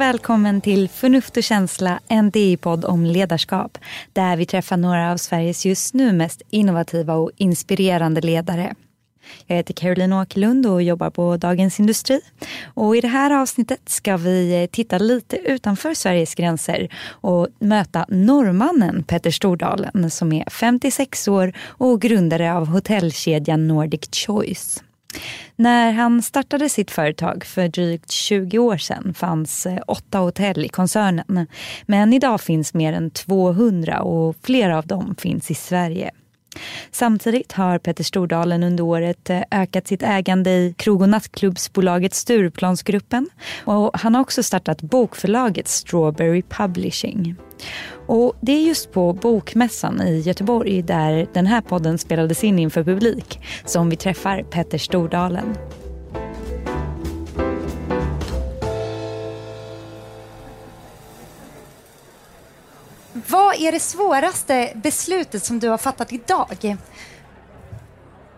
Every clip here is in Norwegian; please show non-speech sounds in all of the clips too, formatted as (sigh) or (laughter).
och välkommen till Förnuft och känsla, en DI-podd om ledarskap. Där vi träffar några av Sveriges just nu mest innovativa och inspirerande ledare. Jag heter Caroline Åkerlund och jobbar på Dagens Industri. Och I det här avsnittet ska vi titta lite utanför Sveriges gränser och möta norrmannen Petter Stordalen som är 56 år och grundare av hotellkedjan Nordic Choice. När han startade sitt företag för drygt 20 år sedan fanns eh, åtta hotell i koncernen. Men idag finns mer än 200 och flera av dem finns i Sverige. Samtidigt har Petter Stordalen under året eh, ökat sitt ägande i krog och nattklubbsbolaget Stureplansgruppen och han har också startat bokförlaget Strawberry Publishing. Och det är just på Bokmässan i Göteborg där den här podden spelades in inför publik som vi träffar Petter Stordalen. Vad är det svåraste beslutet som du har fattat idag?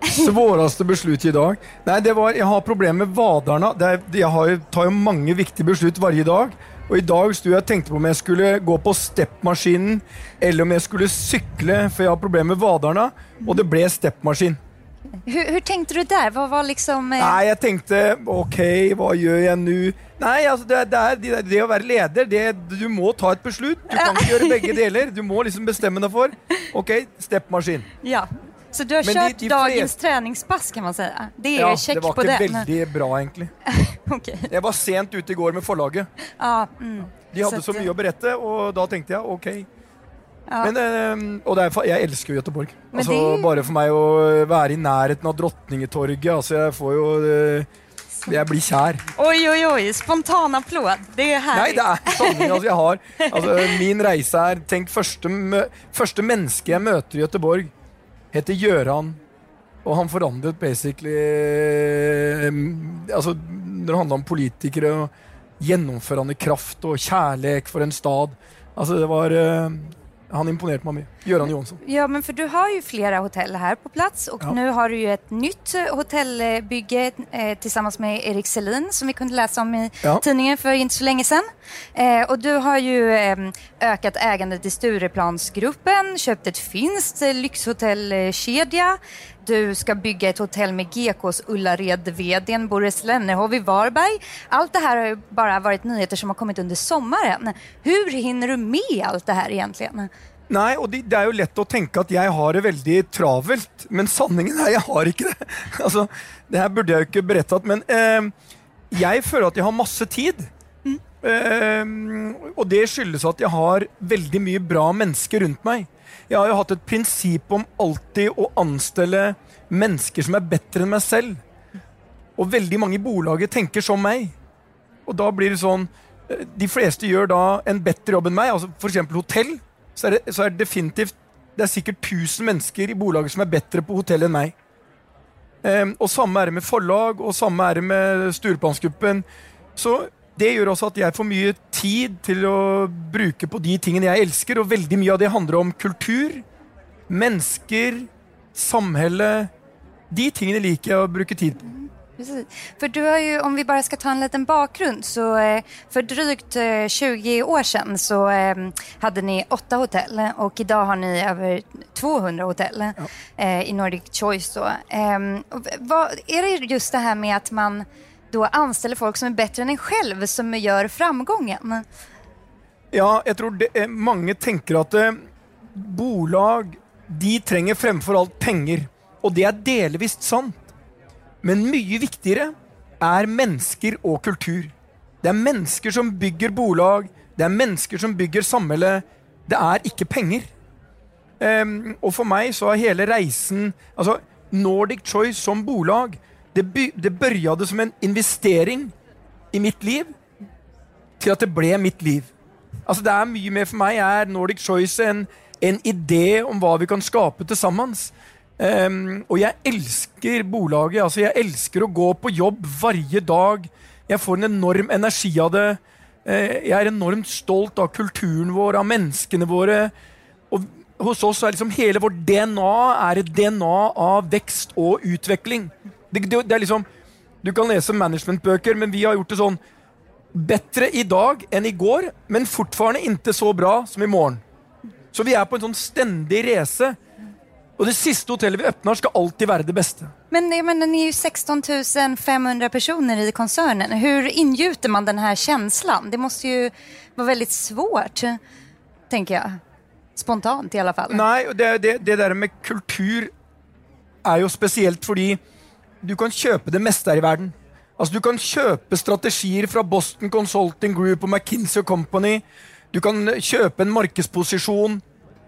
Svåraste beslut idag? Nei, det var Jeg har problem med vaderne. Er, jeg har, tar jo mange viktige beslut varje dag. Og i dag sto jeg og tenkte på om jeg skulle gå på steppmaskinen eller om jeg skulle sykle, for jeg har problemer med vaderne. Og det ble steppmaskin. Hvordan tenkte du der? Hva var liksom... Eh... Nei, jeg tenkte ok, hva gjør jeg nå? Nei, altså det, det, er, det, det å være leder, det, du må ta et beslut. Du kan ikke (laughs) gjøre begge deler. Du må liksom bestemme deg for. Ok, steppmaskin. Ja. Så du har Men kört de- de dagens flest- treningspass, kan man si? Det er Ja, check det var ikke veldig bra, egentlig. (laughs) okay. Jeg var sent ute i går med forlaget. Ja, mm. De hadde Så så mye å berette, og da tenkte jeg ok. Ja. Men, eh, og det er, jeg elsker jo Göteborg. Altså, det er Bare for meg å være i nærheten av Drottningetorget. Altså, jeg får jo eh, Jeg blir kjær. Oi, oi, oi. Spontan applåd. Det är Nei, det er sanning. Altså, jeg har, altså, min reise er Tenk, første, første menneske jeg møter i Göteborg, heter Gjøran. Og han forandret basically eh, Altså, når det handla om politikere og gjennomførende kraft og kjærlighet for en stad Altså, det var eh, Han imponerte meg mye. Göran Johansson. Ja, men for du har jo flere hotell her på plass, og Ja. nå har du jo et nytt eh, hotellbygge eh, sammen med Erik Selin som vi kunne lese om i Ja. tidningen for ikke så lenge siden. Eh, og du har jo eh, ökat ägandet i Stureplansgruppen, kjøpt et finsk eh, lyxhotellkedja. Du skal bygge et hotell med GKs Ullared-vdn Boris Lennehov i Varberg. Alt det her har jo bare vært nyheter som har kommet under sommeren. Hvordan hinner du med alt det her egentlig? Nei, og det, det er jo lett å tenke at jeg har det veldig travelt, men sanningen er jeg har ikke det. (laughs) Altså, Det her burde jeg jo ikke berettet, men eh, jeg føler at jeg har masse tid. Eh, og det skyldes at jeg har veldig mye bra mennesker rundt meg. Jeg har jo hatt et prinsipp om alltid å anstelle mennesker som er bedre enn meg selv. Og veldig mange i bolaget tenker som meg. Og da blir det sånn eh, De fleste gjør da en bedre jobb enn meg. altså F.eks. hotell. Så er, det, så er det definitivt Det er sikkert 1000 mennesker i bolaget som er bedre på hotell enn meg. Um, og samme er det med forlag, og samme er det med Stureplansgruppen. Så det gjør også at jeg får mye tid til å bruke på de tingene jeg elsker, og veldig mye av det handler om kultur, mennesker, samhälle. De tingene liker jeg å bruke tid på. For För du har ju, om vi bare skal ta en liten bakgrund, så for för drygt eh, 20 år siden så hadde ni åtte hotell og i dag har ni over 200 hotell ja. i Nordic Choice. Då. Eh, vad, är det just det her med at man då anställer folk som er bedre enn en selv, som gjør framgången? Ja, jeg tror det, eh, mange tenker at eh, bolag de trenger fremfor alt penger. Og det er delvis sant. Men mye viktigere er mennesker og kultur. Det er mennesker som bygger bolag, det er mennesker som bygger samfunnet. Det er ikke penger. Um, og for meg så er hele reisen Altså, Nordic Choice som bolag, det, det børjade som en investering i mitt liv til at det ble mitt liv. Altså Det er mye mer for meg er Nordic Choice en, en idé om hva vi kan skape til sammen. Um, og jeg elsker bolaget. altså Jeg elsker å gå på jobb varje dag. Jeg får en enorm energi av det. Uh, jeg er enormt stolt av kulturen vår, av menneskene våre. Og hos oss er liksom hele vårt DNA er et DNA av vekst og utvikling. Det, det, det er liksom, Du kan lese managementbøker, men vi har gjort det sånn Bedre i dag enn i går, men fortfarande ikke så bra som i morgen. Så vi er på en sånn stendig race. Og det siste hotellet vi åpner, skal alltid være det beste. Men jeg mener, ni er jo 16 500 personer i konsernen. Hvordan inngjuter man denne følelsen? Det må jo være veldig svårt, tenker jeg. Spontant i alle fall. Nei, det, det, det der med kultur er jo spesielt fordi du kan kjøpe det meste her i verden. Altså Du kan kjøpe strategier fra Boston Consulting Group og McKinsey Company. Du kan kjøpe en markedsposisjon.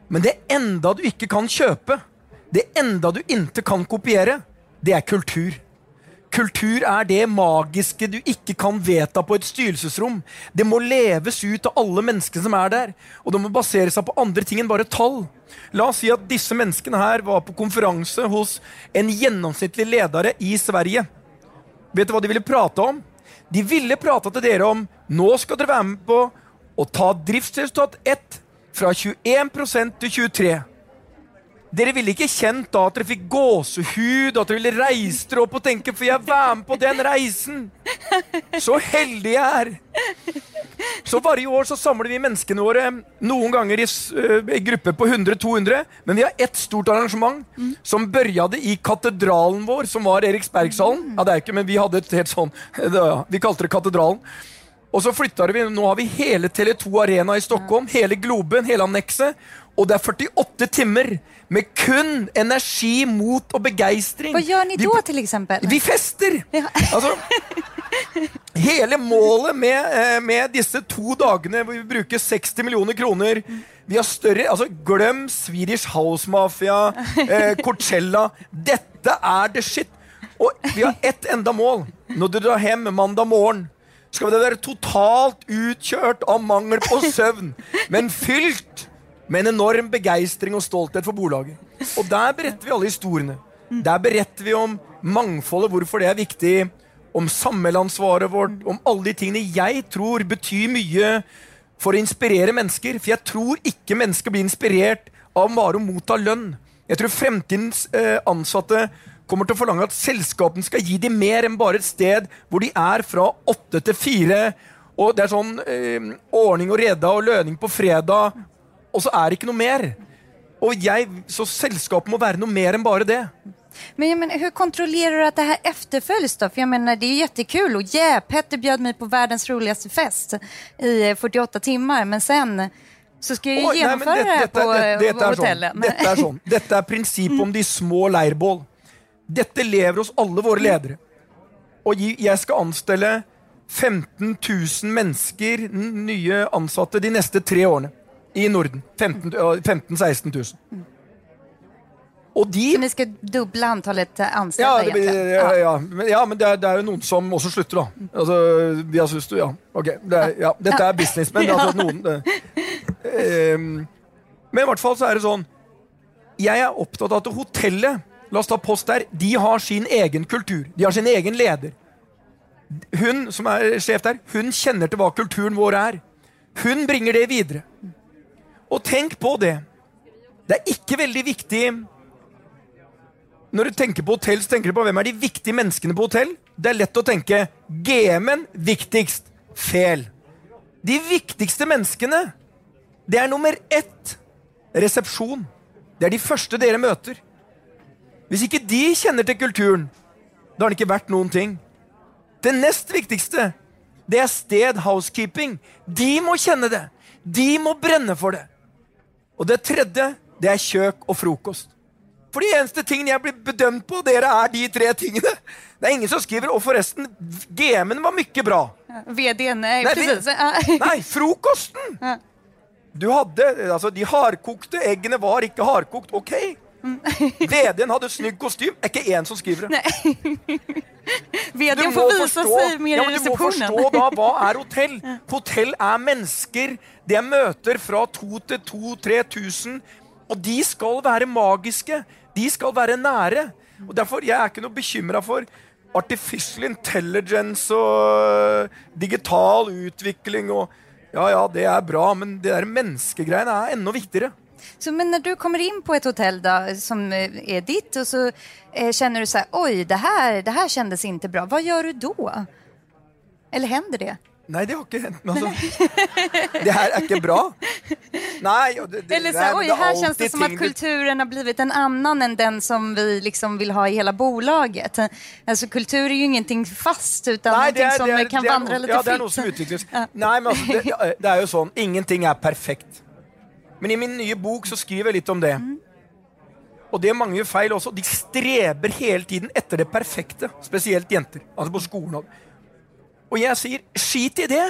Men det enda du ikke kan kjøpe, det enda du ikke kan kopiere, det er kultur. Kultur er det magiske du ikke kan vedta på et styrelsesrom. Det må leves ut av alle menneskene som er der, og det må basere seg på andre ting enn bare tall. La oss si at disse menneskene her var på konferanse hos en gjennomsnittlig ledere i Sverige. Vet du hva de ville prate om? De ville prate til dere om nå skal dere være med på å ta driftsresultat 1 fra 21% til 23 dere ville ikke kjent da at dere fikk gåsehud, at dere ville reist dere opp og tenke For jeg være med på den reisen! Så heldig jeg er! Så Varje år så samler vi menneskene våre noen ganger i, uh, i grupper på 100-200. Men vi har ett stort arrangement mm. som begynte i katedralen vår, som var Eriksbergshallen. Ja, det er ikke, men vi hadde et helt sånn (laughs) Vi kalte det Katedralen. Og så flytta vi, Nå har vi hele Tele2 Arena i Stockholm, hele Globen, hele annekset. Og det er 48 timer med kun energi, mot og begeistring. Hva gjør ni da, til eksempel? Vi fester! Ja. Altså, hele målet med, eh, med, disse to dagene hvor vi bruker 60 millioner kroner Vi har større altså Glem Swedish House Mafia, eh, Coachella. Dette er the shit! Og vi har ett enda mål. Når du drar hjem mandag morgen, skal vi være totalt utkjørt av mangel på søvn, men fylt med en enorm begeistring og stolthet for bolaget. Og der beretter vi alle historiene. Der beretter vi om mangfoldet, hvorfor det er viktig, om sammellansvaret vårt, om alle de tingene jeg tror betyr mye for å inspirere mennesker. For jeg tror ikke mennesker blir inspirert av bare å motta lønn. Jeg tror fremtidens eh, ansatte kommer til å forlange at selskapene skal gi dem mer enn bare et sted hvor de er fra åtte til fire. Og det er sånn eh, ordning og reda og lønning på fredag og så er det ikke noe mer. Og jeg, Så selskapet må være noe mer enn bare det. Men, men hur kontrollerer du at det her etterfølges? då? För jag menar, det jo jättekul Og yeah, Petter bød meg på verdens roligste fest i 48 timer, men sen så skal jeg gjennomføre det, det, på det, det, på hotellet. Sånn. Dette er sånn. (laughs) Dette er prinsippet om de små leirbål. Dette lever hos alle våre ledere. Og jeg skal anstelle 15 000 mennesker, nye ansatte, de neste tre årene i Norden. 15 000-16 000. Og de Så ni skal doble antallet ansatte? Ja, det, ja, ja, men, ja, men det, er, det, er, jo noen som også slutter, da. Altså, de har syns ja. Ok, det er, ja. Dette er business, men (laughs) altså, noen um, Men i hvert fall så er det sånn Jeg er opptatt av at hotellet La oss ta Post der. De har sin egen kultur. De har sin egen leder. Hun som er sjef der, hun kjenner til hva kulturen vår er. Hun bringer det videre. Og tenk på det. Det er ikke veldig viktig Når du tenker på hotell, så tenker du på hvem er de viktige menneskene på hotell. Det er lett å tenke GM-en viktigst. Feil. De viktigste menneskene, det er nummer ett resepsjon. Det er de første dere møter. Hvis ikke de kjenner til kulturen, da har den ikke vært noen ting. Det nest viktigste, det er sted housekeeping. De må kjenne det. De må brenne for det. Og det tredje, det er kjøk og frokost. For de eneste tingene jeg blir bedømt på, dere er de tre tingene. Det er ingen som skriver Og forresten, GM-en var mye bra. VD-en nei, (laughs) nei, frokosten! Du hadde Altså, de hardkokte eggene var ikke hardkokt. Ok. (laughs) VD-en hadde snygg kostym. Er ikke én som skriver det. (laughs) VD-en får vise seg mer i resepsjonen. Du må forstå da, hva er hotell? Hotell er mennesker. Det er møter fra 2000 til 2000-3000. Og de skal være magiske. De skal være nære. Og derfor, Jeg er ikke noe bekymra for artificial intelligence og digital utvikling. og Ja, ja, det er bra, men det der menneskegreiene er enda viktigere. Så, men når du kommer inn på et hotell da, som eh, er ditt, og så eh, kjenner du så Oi, det her, det her kjennes ikke bra. Hva gjør du da? Eller hender det? Nei, det har ikke hendt. meg. altså, det her er ikke bra. Nei, det, det, Eller så, det er- oj, det er här känns det som at kulturen har blivit en annen enn den som vi liksom vill ha i hele bolaget. Alltså kultur er jo ingenting fast utan Nei, er, som kan vandre er vandra noe, lite ja, det er noe som utvikles. Nei, men altså, det, det er jo sånn, ingenting er perfekt. Men i min nye bok så skriver jeg litt om det. Og det er mange feil også. De streber hele tiden etter det perfekte. Spesielt jenter. Altså på skolen. Og jeg sier skit i det.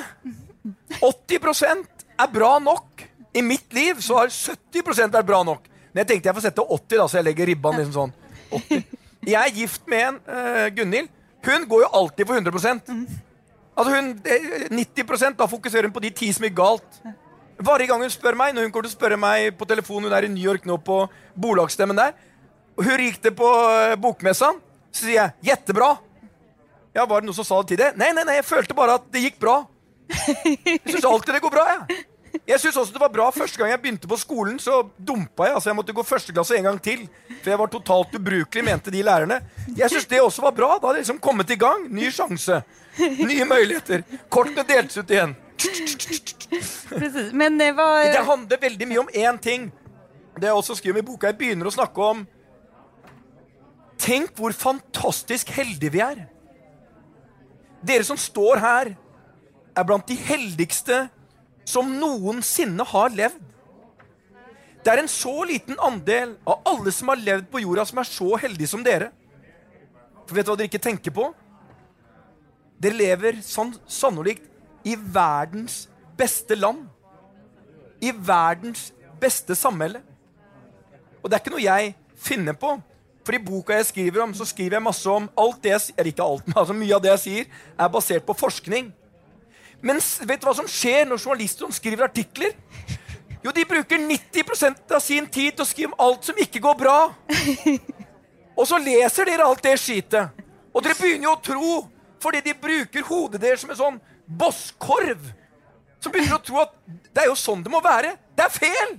80% er bra nok. I mitt liv så har 70% vært bra nok. Men jeg tenkte jeg får sette 80, da, så jeg legger ribban liksom sånn. 80. Jeg er gift med en, uh, Gunhild. Hun går jo alltid for 100 Altså hun, eh, 90% Da fokuserer hun på de ti som gikk galt. Hver gang hun spør meg, når hun kommer til å spørre meg på telefon, hun er i New York nå på bolagsstemmen der, hun gikk det på uh, bokmessa, så sier jeg 'jettebra'. Ja, Var det noen som sa det til deg? Nei, nei, nei, jeg følte bare at det gikk bra. Jeg syns alltid det går bra, jeg. Jeg synes også det var bra Første gang jeg begynte på skolen, så dumpa jeg. altså Jeg måtte gå første klasse en gang til. For jeg var totalt ubrukelig, mente de lærerne. Jeg syns det også var bra. Da hadde jeg liksom kommet i gang. Ny sjanse. Nye muligheter. Kortene deltes ut igjen. Precis. Men det var Det handler veldig mye om én ting. Det jeg også skriver om i boka. Jeg begynner å snakke om Tenk hvor fantastisk heldige vi er. Dere som står her, er blant de heldigste som noensinne har levd. Det er en så liten andel av alle som har levd på jorda, som er så heldige som dere. For vet du hva dere ikke tenker på? Dere lever sann, sannolikt i verdens beste land. I verdens beste samhelle. Og det er ikke noe jeg finner på. For i boka jeg skriver om, så skriver jeg masse om alt det jeg, eller ikke alt, men altså mye av det jeg sier, er basert på forskning. Men vet du hva som skjer når journalister skriver artikler? Jo, de bruker 90% av sin tid til å skrive om alt som ikke går bra. Og så leser dere alt det skitet. Og dere begynner jo å tro, fordi de bruker hodet deres som en sånn bosskorv. Så begynner å tro at det er jo sånn det må være. Det er feil!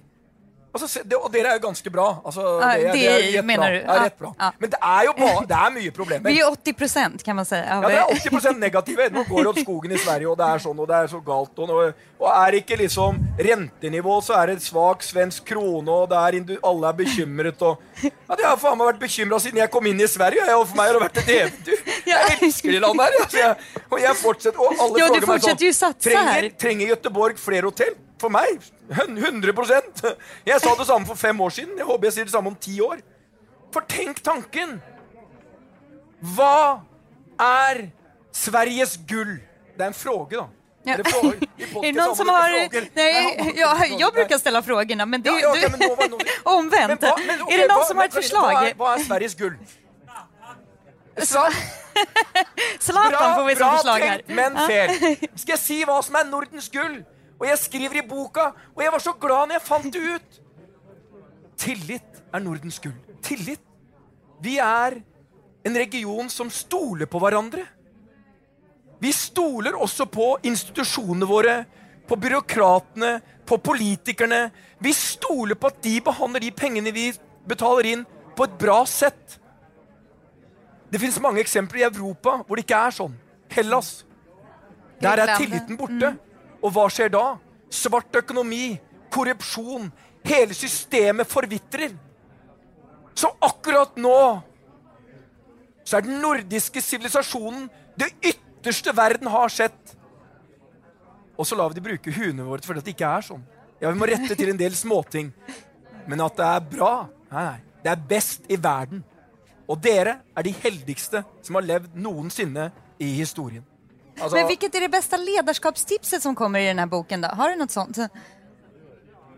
Altså, det, og dere er jo ganske bra. Altså, Ja, det, det er rett bra. Ja, rett bra. ja. Men det er jo bare, det er mye problemer. Vi er 80 procent kan man si. av- Ja, det er 80% negative. Nå går det opp skogen i Sverige, og det er sånn, og det er så galt. Og, og er ikke liksom rentenivå, så er det svak svensk krone, og det er alle er bekymret. Og, ja, det har faen meg vært bekymra siden jeg kom inn i Sverige. Jeg, og for meg har det vært et eventyr. (laughs) Jeg elsker det landet her. Altså, jeg, og jeg fortsetter, og alle Ja, du meg fortsetter jo satse trenger, her." trenger Göteborg flere hotell? For meg 100% Jeg sa det samme for fem år siden. Jeg håper jeg sier det samme om ti år. For tenk tanken! Hva er Sveriges gull? Det er en fråge, da. Ja. Är (laughs) det podcast någon (laughs) som har... Nej, ja, jag brukar ställa frågorna, men det Ja, ja, men då var nog- Omvänt. Men men okay, är det någon vad- som har ett forslag? förslag? Vad är, vad är Sveriges guld? (laughs) Zlatan får vi som förslag här. tenkt, men fel. Skal jeg si hva som er Nordens gull? Og jeg skriver i boka, og jeg var så glad når jeg fant det ut. Tillit er Nordens gull. Tillit. Vi er en region som stoler på hverandre. Vi stoler også på institusjonene våre, på byråkratene, på politikerne. Vi stoler på at de behandler de pengene vi betaler inn, på et bra sett. Det finnes mange eksempler i Europa hvor det ikke er sånn. Hellas. Der er tilliten borte. Og hva skjer da? Svart økonomi, korrupsjon. Hele systemet forvitrer. Så akkurat nå så er den nordiske sivilisasjonen det ytterste verden har sett. Og så lar vi de bruke huene våre fordi det ikke er sånn. Ja, vi må rette til en del småting. Men at det er bra Nei, nei. Det er best i verden. Og dere er de heldigste som har levd noensinne i historien. Altså, Men vilket är det bästa ledarskapstipset som kommer i den här boken då? Har du något sånt?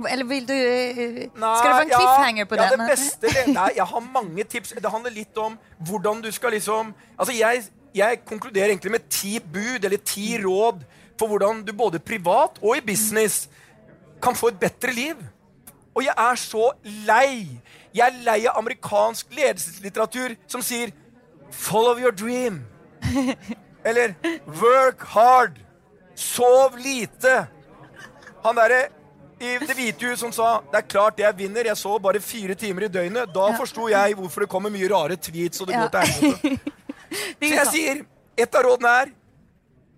Eller vil du... Skal du det vara en cliffhanger på ja, den? Det beste, nei, jeg har mange tips. Det handler litt om hvordan du skal liksom Altså, jeg, jeg konkluderer egentlig med ti bud, eller ti råd, for hvordan du både privat og i business kan få et bedre liv. Og jeg er så lei. Jeg er lei av amerikansk ledelseslitteratur som sier 'follow your dream'. (laughs) Eller 'work hard'. Sov lite. Han derre i Det hvite hus som sa det er klart jeg vinner, jeg så bare fire timer i døgnet. Da forsto jeg hvorfor det kommer mye rare tweets og det Ja. går til helvete. (laughs) Så jeg sier et av rådene er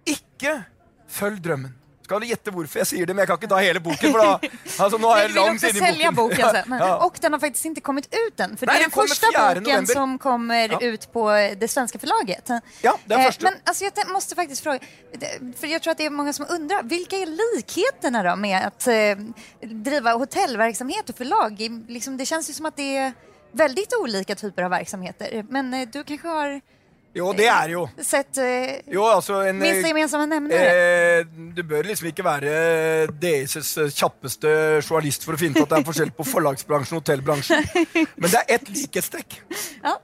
ikke Følg drømmen. Skal du gjette hvorfor jeg sier det, men jeg kan ikke ta hele boken. For da, (laughs) altså, nå er jeg langt inne i boken. boken sen. Ja. Og den har faktisk ikke kommet ut den. For Nei, det er den den første boken november. som kommer Ja. ut på det svenske forlaget. Ja, den Eh, första. Men altså, jeg måste faktiskt fråga, det- för tror at det er mange som undrer, vilka er likhetene da med å eh, driva hotellverksamhet og forlag? Liksom, det kjennes jo som at det er veldig ulike typer av verksamheter. Men eh, du kanskje har Jo, det er jo. sett uh, Jo, altså en minsta gemensamma nämnare? Eh, du bør liksom ikke være DSs kjappeste journalist for å finne ut at det er forskjell på forlagsbransjen og hotellbransjen. Men det er ett likhetstrekk, (laughs) Ja.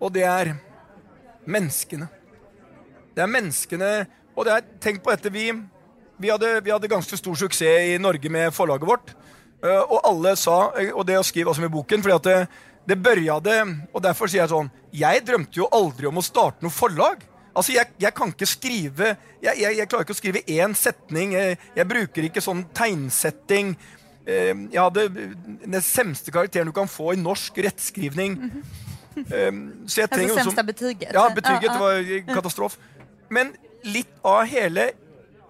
og det er menneskene. Det er menneskene Og det er, tenk på dette, vi, vi, hadde, vi hadde ganske stor suksess i Norge med forlaget vårt. Eh, og alle sa, eh, og det å skrive også i boken, fordi at det, det børjade Og derfor sier jeg sånn Jeg drømte jo aldri om å starte noe forlag. Altså, jeg, jeg kan ikke skrive jeg, jeg, jeg klarer ikke å skrive én setning. Jeg, bruker ikke sånn tegnsetting. Eh, Jeg hadde den semste karakteren du kan få i norsk rettskrivning. Eh, Så jeg trenger altså, Semste som- betyget? ja, betyget ja. var katastrof. Men litt av hele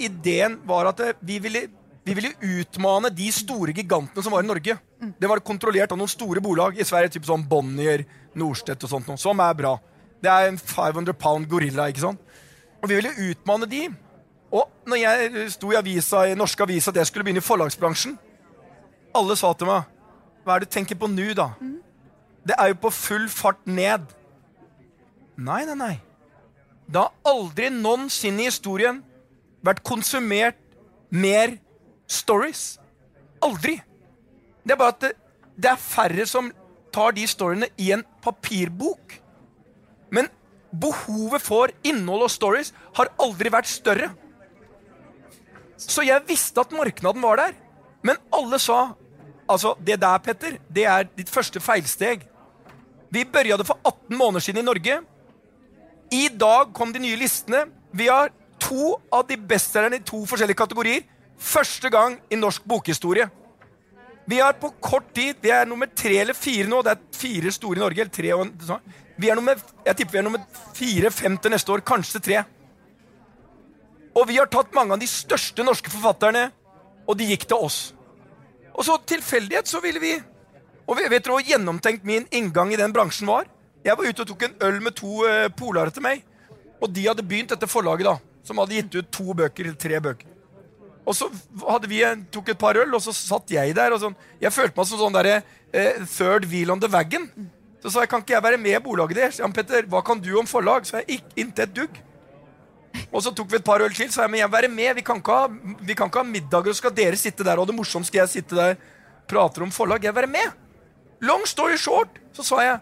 ideen var at vi ville, vi ville utmane de store gigantene som var i Norge. Det var kontrollert av noen store bolag i Sverige, typ sånn Bonnier, Norstedt og sånt, noe, som er bra. Det er en 500 pound gorilla, ikke sant? Og vi ville utmane de. Og når jeg sto i avisa, i norske avisa at jeg skulle begynne i forlagsbransjen, alle sa til meg Hva er det du tenker på nå, da? Det er jo på full fart ned. Nei, nei, nei. Det har aldri noensinne i historien vært konsumert mer stories. Aldri. Det er bare at det, det er færre som tar de storyene i en papirbok. Men behovet for innhold og stories har aldri vært større. Så jeg visste at marknaden var der. Men alle sa altså det der, Petter, det er ditt første feilsteg. Vi børja det for 18 måneder siden i Norge. I dag kom de nye listene. Vi har to av de bestselgerne i to forskjellige kategorier. Første gang i norsk bokhistorie. Vi har på kort tid Vi er nummer tre eller fire nå. Det er fire store i Norge. Eller tre og en, sånn. vi er nummer, jeg tipper vi er nummer fire-fem til neste år. Kanskje tre. Og vi har tatt mange av de største norske forfatterne, og de gikk til oss. Og så tilfeldighet så ville vi Og vet dere hvor gjennomtenkt min inngang i den bransjen var? Jeg var ute og tok en øl med to uh, polare til meg. Og de hadde begynt dette forlaget, da. Som hadde gitt ut to bøker eller tre bøker. Og så vi tok et par øl, og så satt jeg der. sånn. Jeg følte meg som sånn der, eh, third wheel on the wagon. Så sa jeg, kan ikke jeg være med i bolaget deres? Jan Petter, hva kan du om forlag? Så jeg, ikke, intet et dugg. Og så tok vi et par øl til, så jeg, men jeg vil være med. Vi kan ikke ha, vi kan ikke ha middager, og skal dere sitte der, og det morsomt skal jeg sitte der prater om forlag. Jeg vil være med. Long story short, så sa jeg,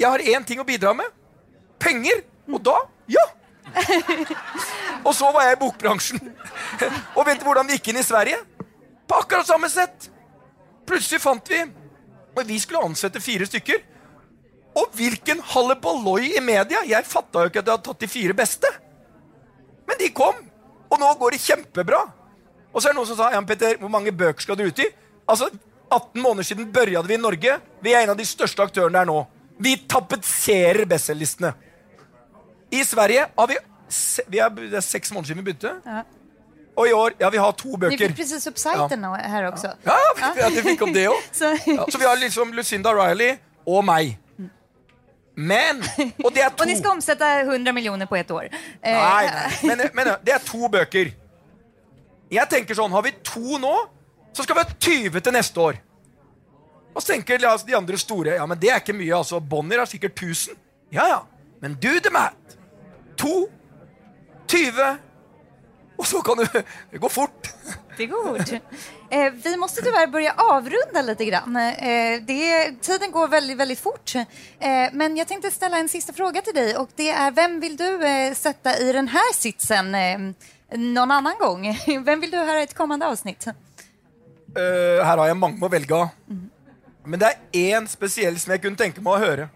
jeg har én ting å bidra med. Penger. Og da, ja. (laughs) og så var jeg i bokbransjen. (laughs) og vet du hvordan vi gikk inn i Sverige? På akkurat samme sett. Plutselig fant vi Og vi skulle ansette fire stykker. Og hvilken halleballoi i media! Jeg fatta jo ikke at jeg hadde tatt de fire beste. Men de kom, og nå går det kjempebra. Og så er det noen som sa Jan Petter, hvor mange bøker skal du ut i? Altså, 18 måneder siden børjade vi i Norge. Vi er en av de største aktørene der nå. Vi tapetserer bestselgerlistene. I Sverige har vi, vi har, Det er seks måneder siden vi begynte. Ja. Og i år ja, vi har to bøker. fick precis upp sajten her også. Ja, vi, ja, vi fikk opp det òg. (laughs) Så, Ja, så vi har liksom Lucinda Riley og meg. Men Og det er (laughs) to. og de skal omsette 100 millioner på ett år. Eh, Nei, (laughs) nei. Men, men det er to bøker. Jeg tenker sånn, Har vi to nå, så skal vi ha 20 til neste år. Og så tenker de andre store ja, men det er ikke mye. altså, Bonnier har sikkert 1000. Ja, ja. Men do the math. To, 20 Og så kan du Det går fort. Det går fort. Eh, vi måste tyvärr börja avrunda lite grann. Eh, det, tiden går väldigt, väldigt fort. Eh, men jag tänkte ställa en sista fråga till dig och det är vem vill du eh, sätta i den här sitsen eh, någon annan gång? (laughs) Vem vill du höra i ett kommande avsnitt? Eh, her har jeg mange å velge av. Men det er én spesiell som jeg kunne tenke meg å høre.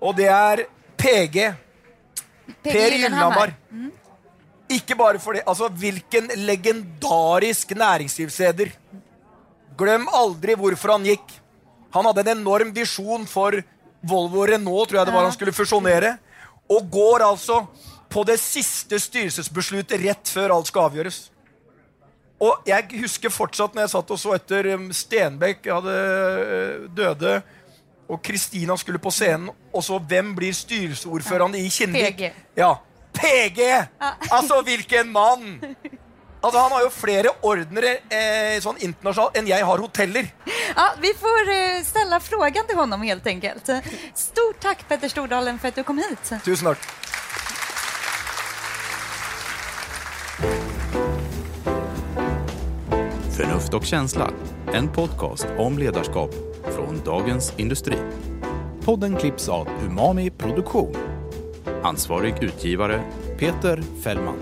Og det er PG. Per Gyllenhammar. Ikke bare for det. Altså, hvilken legendarisk næringslivsleder. Glem aldri hvorfor han gikk. Han hadde en enorm visjon for Volvo og Renault, tror jeg det var han skulle fusjonere. Og går altså på det siste styrelsesbesluttet rett før alt skal avgjøres. Og jeg husker fortsatt når jeg satt og så etter um, Stenbeck hadde øh, døde, og Kristina skulle på scenen, og så hvem blir styreordføreren i Kinnvik? PG. Ja, PG! Altså, hvilken mann! Altså, Han har jo flere ordnere eh, sånn internasjonalt enn jeg har hoteller. Ja, vi får eh, ställa frågan til honom helt enkelt. Stort takk, Petter Stordalen for at du kom hit. Tusen takk. Förnuft och känsla, en podcast om ledarskap från Dagens Industri. Podden klipps av Umami Produktion. Ansvarig utgivare Peter Fällman.